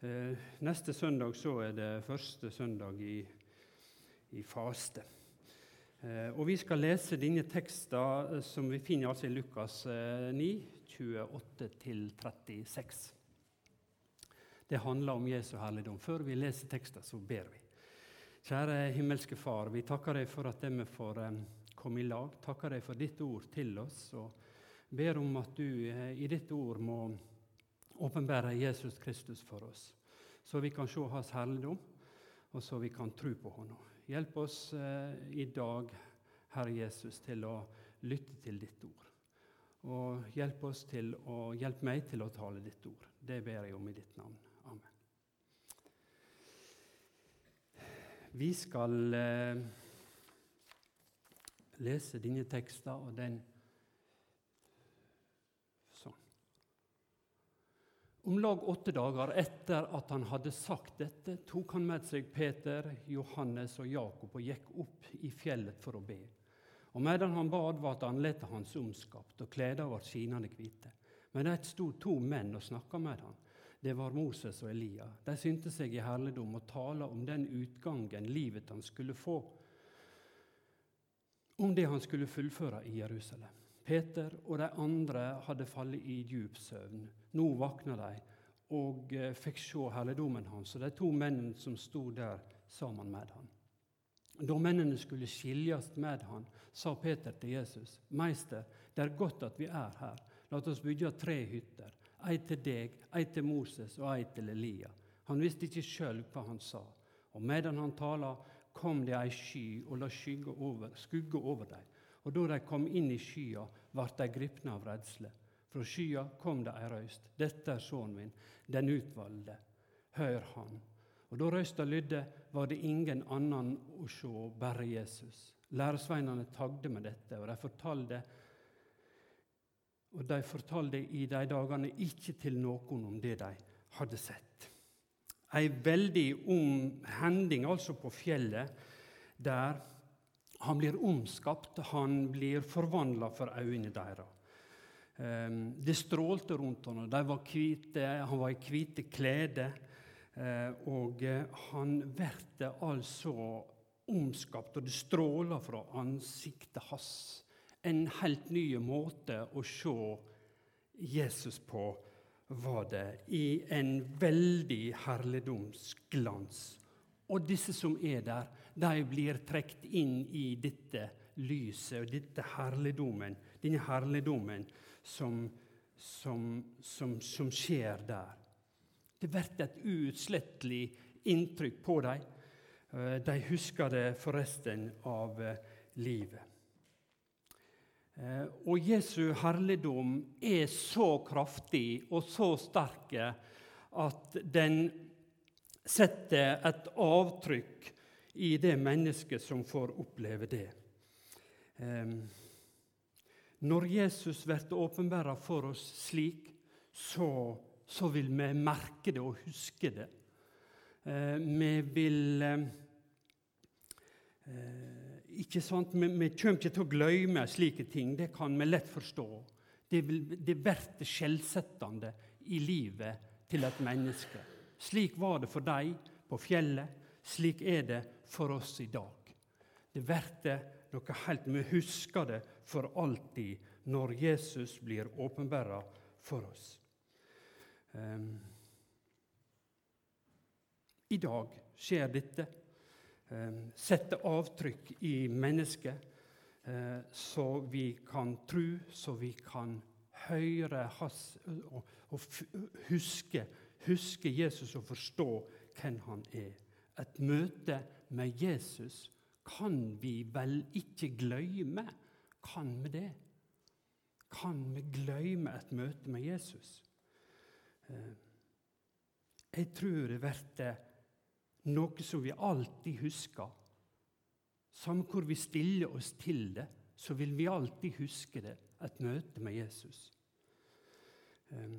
Eh, neste søndag så er det første søndag i, i faste. Eh, og Vi skal lese denne teksten eh, som vi finner altså i Lukas 9, 28-36. Det handler om Jesu herligdom. Før vi leser teksten, så ber vi. Kjære himmelske Far, vi takker deg for at vi får komme i lag. Takker deg for ditt ord til oss, og ber om at du i ditt ord må åpenbære Jesus Kristus for oss, så vi kan se Hans herligdom, og så vi kan tro på Ham. Hjelp oss eh, i dag, Herre Jesus, til å lytte til ditt ord. Og hjelp, oss til å, hjelp meg til å tale ditt ord. Det ber jeg om i ditt navn. Amen. Vi skal eh, lese dine tekster, og den Om lag åtte dager etter at han hadde sagt dette, tok han med seg Peter, Johannes og Jakob og gikk opp i fjellet for å be. Og medan han bad, var anletet hans omskapt, og klærne var skinende hvite. Men det sto to menn og snakka med han. Det var Moses og Elia. De synte seg i herligdom og tala om den utgangen livet han skulle få, om det han skulle fullføre i Jerusalem. Peter og de andre hadde fallet i djup søvn. Nå våkna de og eh, fikk se herligdommen hans og de to mennene som sto der sammen med ham. Da mennene skulle skiljes med ham, sa Peter til Jesus.: Meister, det er godt at vi er her. La oss bygge tre hytter. Ei til deg, ei til Moses og ei til Elia. Han visste ikke sjøl hva han sa. Og medan han tala, kom det ei sky og la skygge over, skugge over dem. Og da de kom inn i skya, ble de gripne av redsle. Fra skya kom det ei røyst. Dette er sønnen min, den utvalgte. Hør han. Og Da røysta lydde, var det ingen annen å se, bare Jesus. Læresveinene tagde med dette, og de fortalte og de fortalte i de dagene ikke til noen om det de hadde sett. Ei veldig om hending altså på fjellet, der han blir omskapt, han blir forvandla for øynene deres. Ehm, det strålte rundt ham. De var hvite, han var i hvite klær. Eh, og eh, han blir altså omskapt, og det stråler fra ansiktet hans. En helt ny måte å se Jesus på var det, i en veldig herligdomsglans. Og disse som er der, de blir trukket inn i dette lyset og dette herligdommen, denne herligdommen som, som, som, som skjer der. Det blir et uutslettelig inntrykk på dem. Eh, de husker det for resten av eh, livet. Eh, og Jesu herligdom er så kraftig og så sterk at den setter et avtrykk i det mennesket som får oppleve det. Når Jesus blir åpenbæra for oss slik, så, så, vil vi merke det og huske det. Eh, vi vil eh, ikke sant? Vi, vi, kommer ikke til å glemme slike ting. Det kan vi lett forstå. Det, vil, det blir skjellsettende i livet til et menneske. Slik var det for dem på fjellet. Slik er det for oss i dag. Det blir noe helt Vi husker det for alltid når Jesus blir åpenbæra for oss. Um, I dag skjer dette. Um, Sette avtrykk i mennesket, uh, så vi kan tro, så vi kan høre hans, og, og huske, huske Jesus og forstå hvem han er. Et møte med Jesus kan vi vel ikke glemme? Kan vi det? Kan vi glemme et møte med Jesus? Eh, jeg tror det blir noe som vi alltid husker. Samme hvor vi stiller oss til det, så vil vi alltid huske det. Et møte med Jesus. Eh,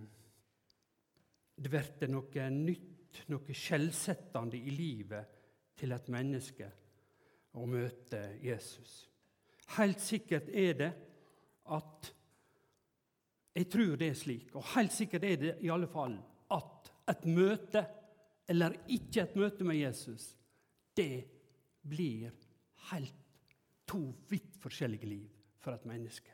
det blir noe nytt, noe skjellsettende i livet til et menneske å møte Jesus. Helt sikkert er det at Jeg tror det er slik, og helt sikkert er det i alle fall at et møte eller ikke et møte med Jesus, det blir helt to vidt forskjellige liv for et menneske.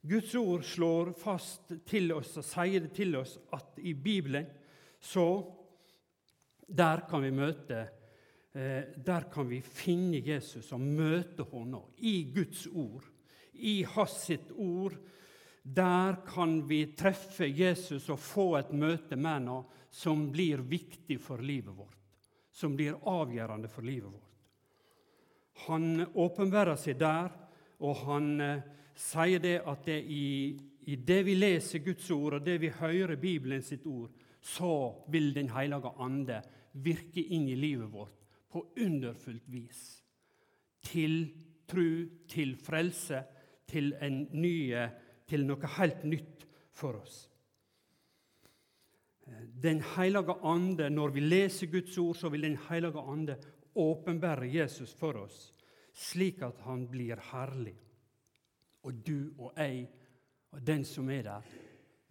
Guds ord slår fast til oss og sier det til oss at i Bibelen så Der kan vi møte eh, Der kan vi finne Jesus og møte ham i Guds ord, i Hans sitt ord. Der kan vi treffe Jesus og få et møte med ham som blir viktig for livet vårt, som blir avgjørende for livet vårt. Han åpenbærer seg der, og han eh, sier det at det i, i, det vi leser Guds ord, og det vi hører Bibelen sitt ord, så vil Den hellige ande virke inn i livet vårt på underfullt vis. Til tru, til frelse, til, nye, til noe helt nytt for oss. Den hellige ande, Når vi leser Guds ord, så vil Den hellige ande åpenbære Jesus for oss, slik at han blir herlig. Og du og jeg og den som er der,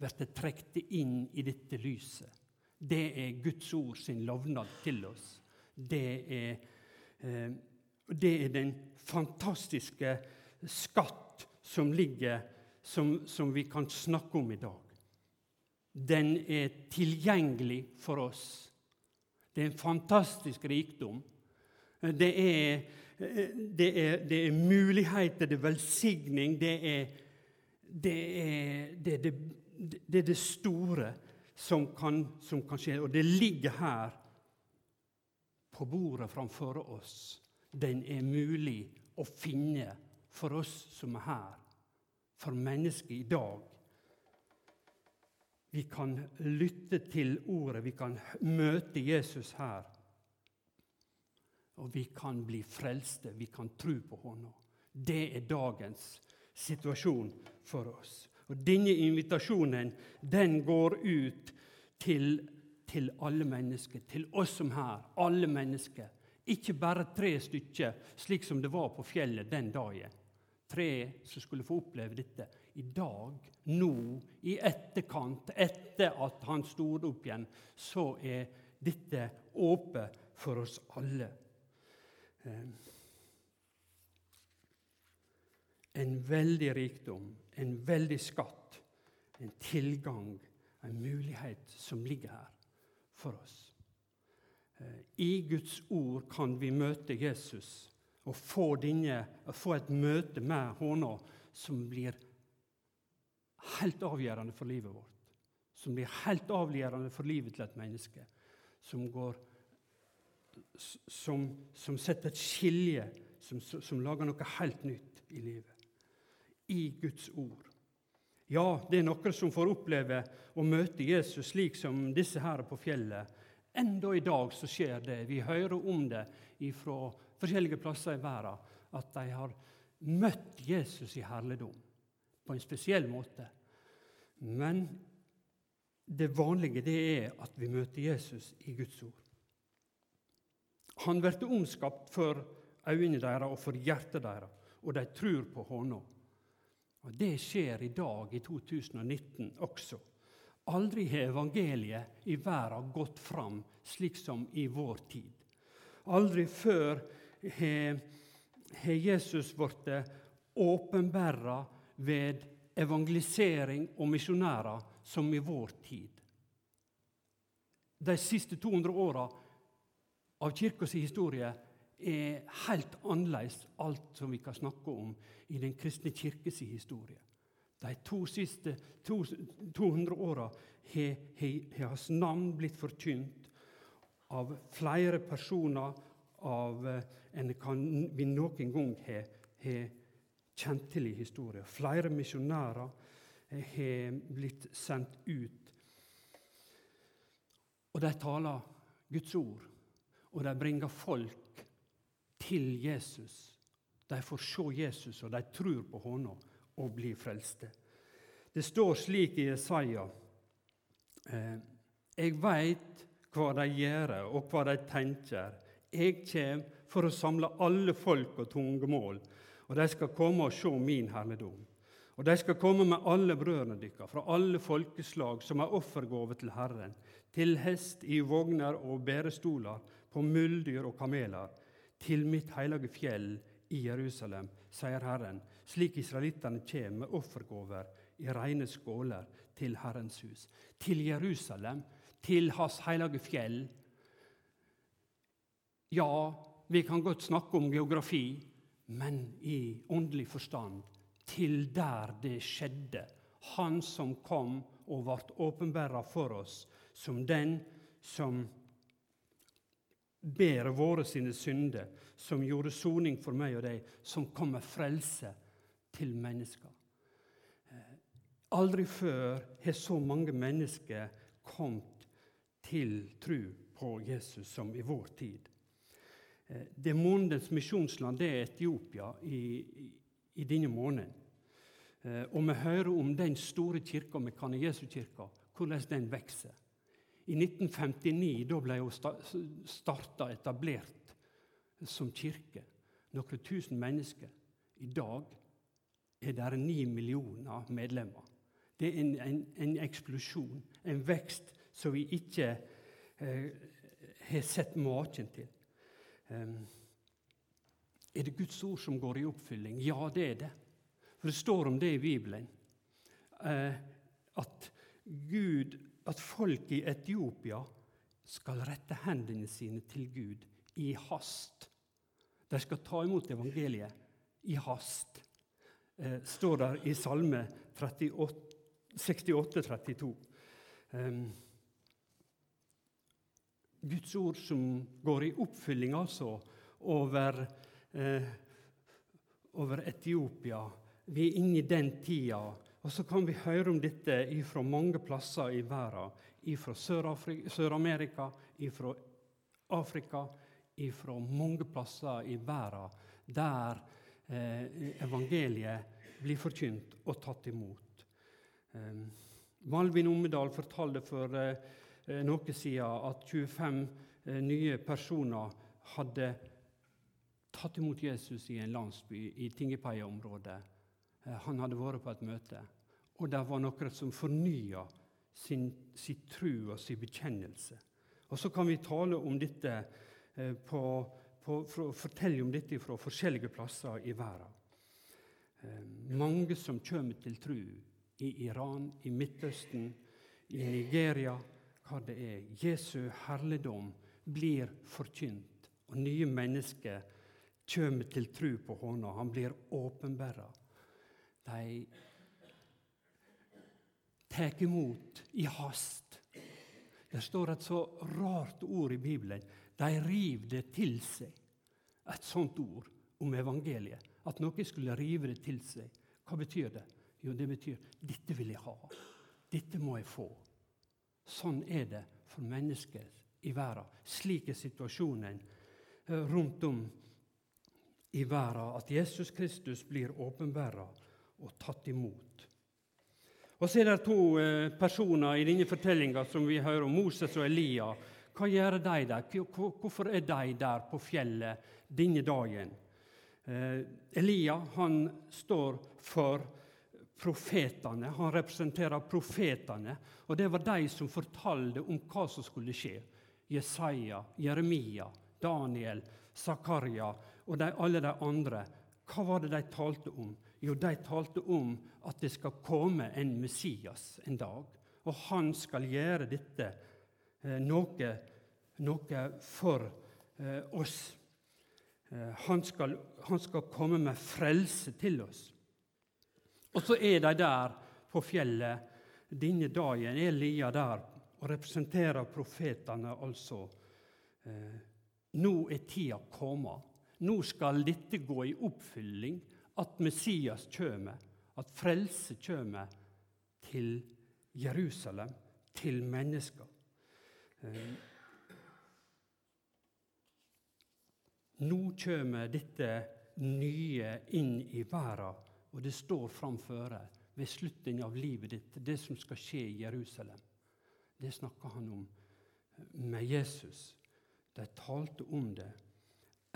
blir trukket inn i dette lyset. Det er Guds ord sin lovnad til oss. Det er, eh, det er den fantastiske skatt som ligger, som, som vi kan snakke om i dag. Den er tilgjengelig for oss. Det er en fantastisk rikdom. Det er, det er, det er muligheter, det er velsigning, det er det, er, det, det, er det store som kan, som kan, skje. Og det ligger her på bordet framfor oss. Den er mulig å finne for oss som er her, for mennesket i dag. Vi kan lytte til ordet, vi kan møte Jesus her. Og vi kan bli frelste, vi kan tro på Hånda. Det er dagens situasjon for oss. Og Denne invitasjonen den går ut til, til alle mennesker, til oss som her, alle mennesker. Ikke bare tre stykker, slik som det var på fjellet den dagen. Tre som skulle få oppleve dette. I dag, nå, i etterkant, etter at han stod opp igjen, så er dette åpent for oss alle. Eh, en veldig rikdom, en veldig skatt, en tilgang, en mulighet som ligger her for oss. Eh, I Guds ord kan vi møte Jesus og få, denne, få et møte med Håna som blir helt avgjørende for livet vårt. Som blir helt avgjørende for livet til et menneske. Som går som, som setter et skilje, som, som, lager noe helt nytt i livet. I Guds ord. Ja, det er noen som får oppleve å møte Jesus slik som disse her på fjellet. Enda i dag så skjer det. Vi hører om det fra forskjellige plasser i verden. At de har møtt Jesus i herligdom på en spesiell måte. Men det vanlige det er at vi møter Jesus i Guds ord. Han blir omskapt for øynene deres og for hjertet deres, og de tror på Hånda. Og Det skjer i dag, i 2019, også. Aldri har evangeliet i verden gått fram slik som i vår tid. Aldri før har Jesus blitt åpenbæra ved evangelisering og misjonærer som i vår tid. De siste 200 åra av kirkas historie er helt annerledes alt som vi kan snakke om i Den kristne kirkes historie. De to siste to, 200 åra har hans navn blitt forkynt av flere personer av eh, enn kan vi noen gang har kjent til i historien. Flere misjonærer har blitt sendt ut. Og de taler Guds ord og de bringer folk til Jesus. De får se Jesus, og de tror på Hånda og blir frelste. Det står slik i Jesaja eh, Jeg veit hva de gjør, og hva de tenker. Jeg kjem for å samle alle folk og tungemål, og de skal komme og se min herligdom. Og de skal komme med alle brødrene deres fra alle folkeslag som er offergave til Herren, til hest i vogner og bærestoler, på muldyr og kameler, til mitt hellige fjell i Jerusalem, sier Herren, slik israelittene kommer med offergåver i rene skåler til Herrens hus. Til Jerusalem, til Hans hellige fjell. Ja, vi kan godt snakke om geografi, men i åndelig forstand til der det skjedde. Han som kom og ble åpenbæra for oss som den som ber våre sine synder, som gjorde soning for meg og deg, som kom med frelse til mennesker. Eh, aldri før har så mange mennesker kommet til tru på Jesus som i vår tid. Eh, det månedens misjonsland det er Etiopia i, i, i denne måneden. Eh, og vi hører om den store kirka, Mekane Jesu-kirka, hvordan den vokser. I 1959 da ble hun starta, etablert som kirke. Noen tusen mennesker. I dag er det ni millioner medlemmer. Det er en, en, en eksplosjon, en vekst som vi ikke eh, har sett maken til. Um, er det Guds ord som går i oppfylling? Ja, det er det. For det står om det i Bibelen. Eh, at Gud at folk i Etiopia skal rette hendene sine til Gud i hast. De skal ta imot evangeliet i hast, eh, står der i Salme 68-32. Um, Guds ord som går i oppfylling altså over, eh, over Etiopia. Vi er inne i den tida og så kan vi høre om dette fra mange plasser i verden. Fra Sør-Amerika, fra Afrika, fra mange plasser i verden der eh, evangeliet blir forkynt og tatt imot. Eh, Malvin Ommedal fortalte for eh, noe siden at 25 eh, nye personer hadde tatt imot Jesus i en landsby i Tingepeia-området Eh, han hadde vært på et møte, og det var noen som fornya sin, sin tru og sin bekjennelse. Og Så kan vi tale om dette eh, på, på, for, fortelle om dette fra forskjellige plasser i verden. Eh, mange som kommer til tru i Iran, i Midtøsten, i Nigeria, hva det er. Jesu herligdom blir forkynt, og nye mennesker kommer til tru på hånda. Han blir åpenbæra de tar imot i hast. Det står et så rart ord i Bibelen. De riv det til seg. Et sånt ord om evangeliet. At noen skulle rive det til seg. Hva betyr det? Jo, det betyr dette vil jeg ha. Dette må jeg få. Sånn er det for mennesker i verden. Slik er situasjonen eh, rundt om i verden. At Jesus Kristus blir åpenbæra og tatt imot. Og Så er det to eh, personer i denne fortellinga som vi hører om, Moses og Elia. Hva gjør de der? Hvorfor er de der på fjellet denne dagen? Eh, Elia han står for profetene. Han representerer profetene. Og det var de som fortalte om hva som skulle skje. Jesaja, Jeremia, Daniel, Zakaria og de, alle de andre. Hva var det de talte om? Jo, de talte om at det skal komme en Messias en dag. Og han skal gjøre dette eh, noe, noe, for eh, oss. Eh, han, skal, han, skal, komme med frelse til oss. Og så er de der på fjellet denne dagen. er Lia der og representerer profetene, altså. Nå er tida kommet. Nå skal dette gå i oppfylling at Messias kommer, at frelse kommer til Jerusalem, til mennesker. Eh, nå kommer dette nye inn i verden, og det står framføre ved slutten av livet ditt, det som skal skje i Jerusalem. Det snakker han om med Jesus. De talte om det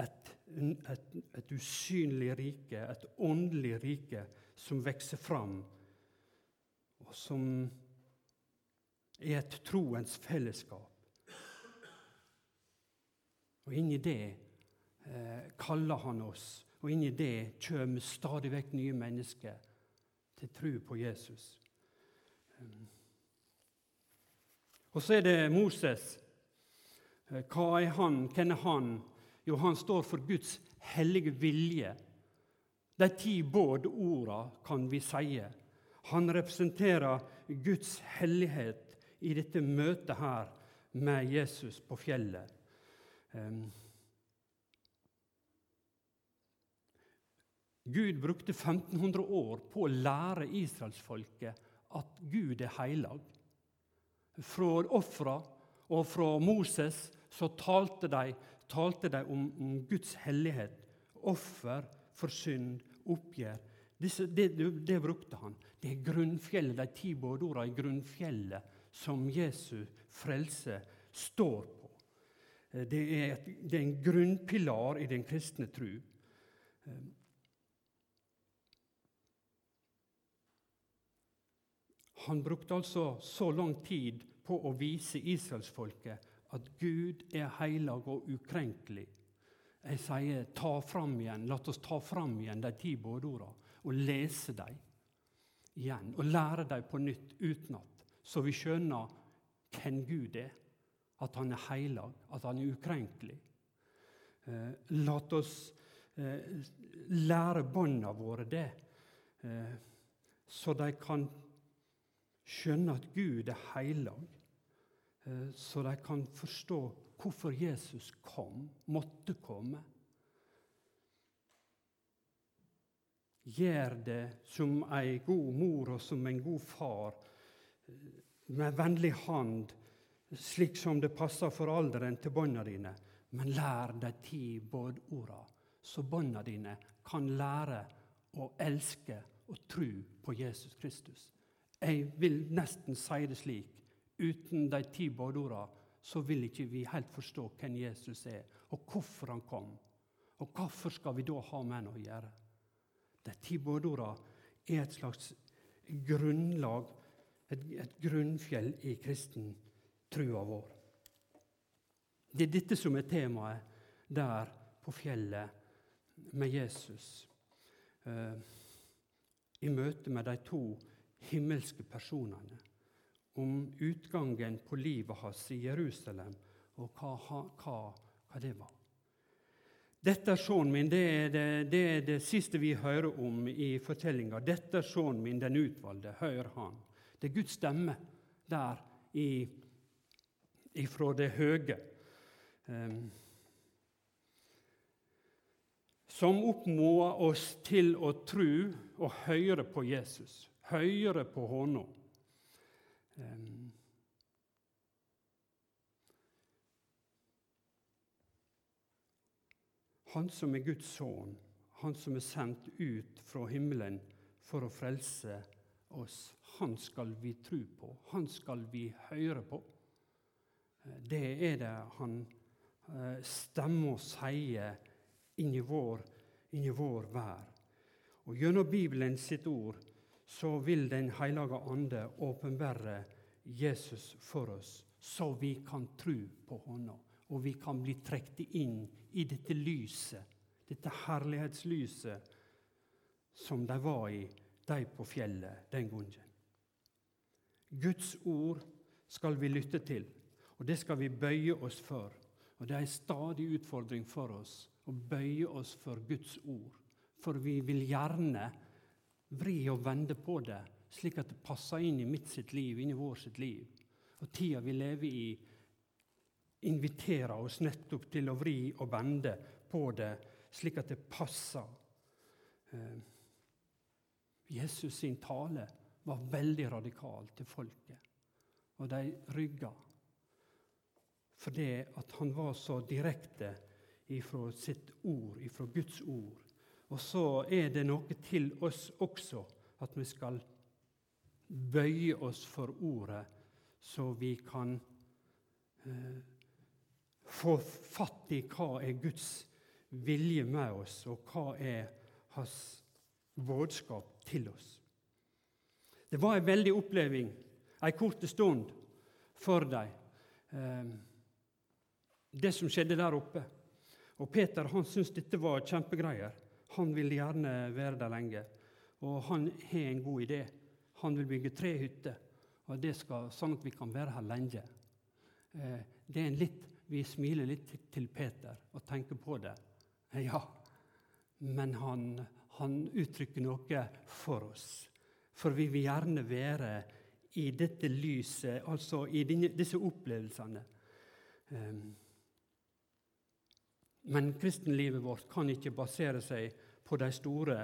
et, et, et, usynlig rike, et åndelig rike, som vokser fram, og som er et troens fellesskap. Og inni det eh, kaller han oss, og inni det kommer stadig vekk nye mennesker til tro på Jesus. Og så er det Moses. Eh, hva er han? Hvem er han? Jo, han står for Guds hellige vilje. De ti bådorda kan vi si. Han representerer Guds hellighet i dette møtet her med Jesus på fjellet. Gud brukte 1500 år på å lære israelsfolket at Gud er heilag. Fra ofra og fra Moses så talte de, talte de om, om, Guds hellighet. Offer for synd, oppgjør. Disse, det, det, brukte han. Det er grunnfjellet, de ti bådordene i grunnfjellet som Jesu frelse står på. Eh, det er, et, det er en grunnpilar i den kristne tru. Eh, han brukte altså så lang tid på å vise israelsfolket at Gud er heilag og ukrenkelig. Jeg sier ta fram igjen, la oss ta fram igjen de ti bådordene og lese dem igjen. Og lære dem på nytt utenat så vi skjønner hvem Gud er. At han er heilag, at han er ukrenkelig. Eh, la oss eh, lære barna våre det, eh, så de kan skjønne at Gud er heilag. Eh, så de kan forstå hvorfor Jesus kom, måtte komme. Gjør det som ei god mor og som en god far med vennlig hand, slik som det passer for alderen til barna dine. Men lær de ti bådorda, så barna dine kan lære å elske og tro på Jesus Kristus. Jeg vil nesten si det slik. Uten de ti bådorda så vil ikke vi helt forstå hvem Jesus er, og hvorfor han kom. Og hvorfor skal vi da ha med han å gjøre? De ti bådorda er et slags grunnlag et, et grunnfjell i kristen trua vår. Det er dette som er temaet der på fjellet med Jesus. Uh, I møte med de to himmelske personene. Om utgangen på livet hans i Jerusalem, og hva, hva, hva det var. Dette er sønnen min, det er det, det er det, siste vi hører om i fortellinga. Dette er sønnen min, den utvalgte. Hør han. Det er Guds stemme der ifra det høye. Um, som oppmoder oss til å tro og høre på Jesus, høre på Hånda. Um, han som er Guds sønn, han som er sendt ut fra himmelen for å frelse oss han skal vi tro på, han skal vi høre på. Det er det han eh, stemmer og sier inni vår, inni vår vær. Og Gjennom Bibelen sitt ord så vil Den hellige ande åpenbære Jesus for oss, så vi kan tro på Hånda. Og vi kan bli trukket inn i dette lyset, dette herlighetslyset som de var i, de på fjellet den gangen. Guds ord skal vi lytte til, og det skal vi bøye oss for. Og Det er en stadig utfordring for oss å bøye oss for Guds ord. For vi vil gjerne vri og vende på det, slik at det passer inn i mitt sitt liv, inn i vår sitt liv. Og tida vi lever i, inviterer oss nettopp til å vri og vende på det, slik at det passer. Eh, Jesus sin tale var veldig radikal til folket. Og de rygga. Fordi at han var så direkte ifra sitt ord, ifra Guds ord. Og så er det noe til oss også, at vi skal bøye oss for ordet, så vi kan eh, få fatt i hva er Guds vilje med oss, og hva er hans budskap til oss. Det var en veldig oppleving en kort stund for dem. Eh, det som skjedde der oppe. Og Peter han syntes dette var kjempegreier. Han vil gjerne være der lenge. Og han har en god idé. Han vil bygge tre hytter, og det skal, sånn at vi kan være her lenge. Eh, det er en litt, Vi smiler litt til Peter og tenker på det. Ja, men han, han uttrykker noe for oss. For vi vil gjerne være i dette lyset, altså i disse opplevelsene. Um, men kristenlivet vårt kan ikke basere seg på de store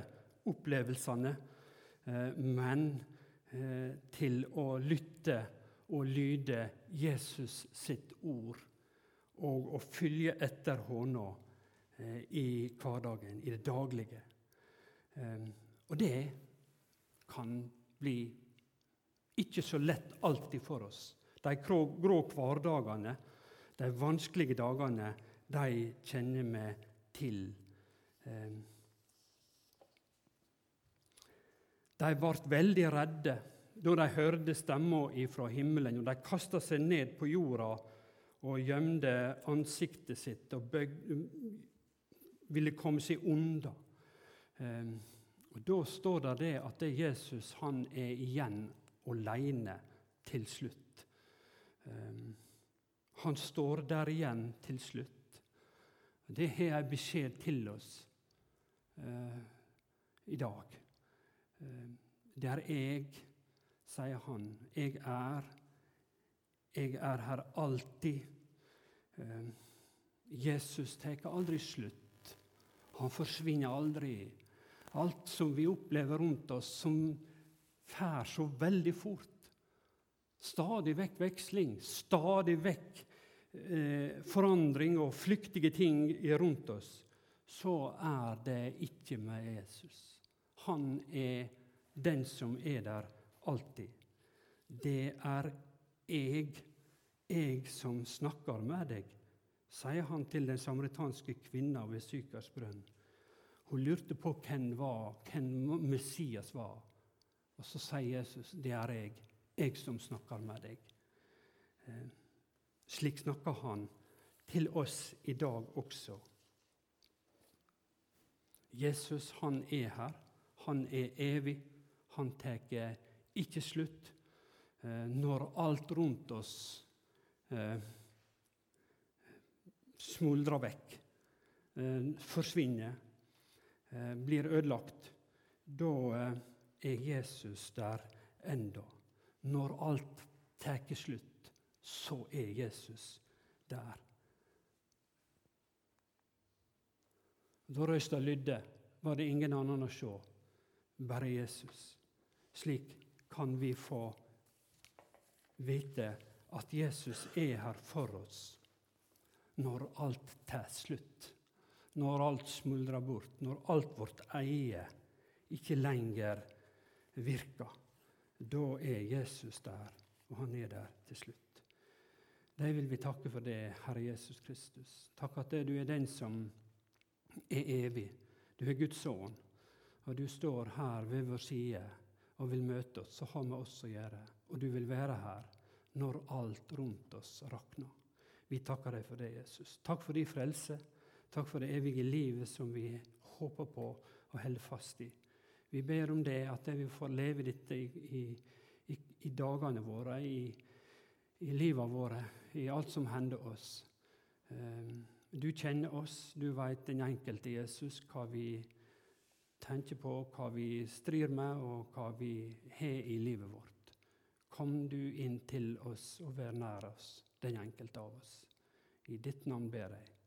opplevelsene, eh, men eh, til å lytte og lyde Jesus sitt ord, og å følge etter hånda eh, i hverdagen, i det daglige. Og det kan bli ikke så lett alltid for oss. De grå, hverdagene, de vanskelige dagene, de kjenner vi til. De ble veldig redde da de hørte stemma fra himmelen, og de kasta seg ned på jorda og gjemte ansiktet sitt og bøg, ville komme seg unna. Ehm, og Da står det, det at det Jesus han er igjen alene til slutt. Ehm, han står der igjen til slutt. Det har jeg beskjed til oss eh, i dag. Eh, det er jeg, sier han. Jeg er. Jeg er her alltid. Eh, Jesus tar aldri slutt. Han forsvinner aldri. Alt som vi opplever rundt oss, som fær så veldig fort. Stadig vekk veksling, stadig vekk eh, forandring og flyktige ting rundt oss, så er det ikke med Jesus. Han er den som er der alltid. Det er jeg, jeg som snakker med deg, sier han til den samaritanske kvinna ved Sykers brønn. Hun lurte på hvem, var, hvem Messias var. Og så sier Jesus, 'Det er jeg, jeg som snakker med deg'. Eh, slik snakker han til oss i dag også. Jesus, han er her. Han er evig. Han tar ikke slutt. Eh, når alt rundt oss eh, smuldrer vekk, eh, forsvinner, blir ødelagt, da er Jesus der enda. Når alt tar slutt så er Jesus der. Da røysta lydde, var det ingen annen å se, bare Jesus. Slik kan vi få vite at Jesus er her for oss når alt tar slutt, når alt smuldrer bort, når alt vårt eie ikke lenger virker. Da er Jesus der, og han er der til slutt. Deg vil vi takke for det, Herre Jesus Kristus. Takk at du er den som er evig. Du er Guds sønn, og du står her ved vår side og vil møte oss så har vi oss å gjøre. Og du vil være her når alt rundt oss rakner. Vi takker deg for det, Jesus. Takk for din frelse. Takk for det evige livet som vi håper på og holder fast i. Vi ber om det, at vi får leve dette i, i, i, dagene våre, i, i livet våre, i alt som hender oss. Ehm, du kjenner oss, du vet den enkelte Jesus, hva vi tenker på, hva vi strir med, og hva vi har i livet vårt. Kom du inn til oss og vær nær oss, den enkelte av oss. I ditt navn ber jeg.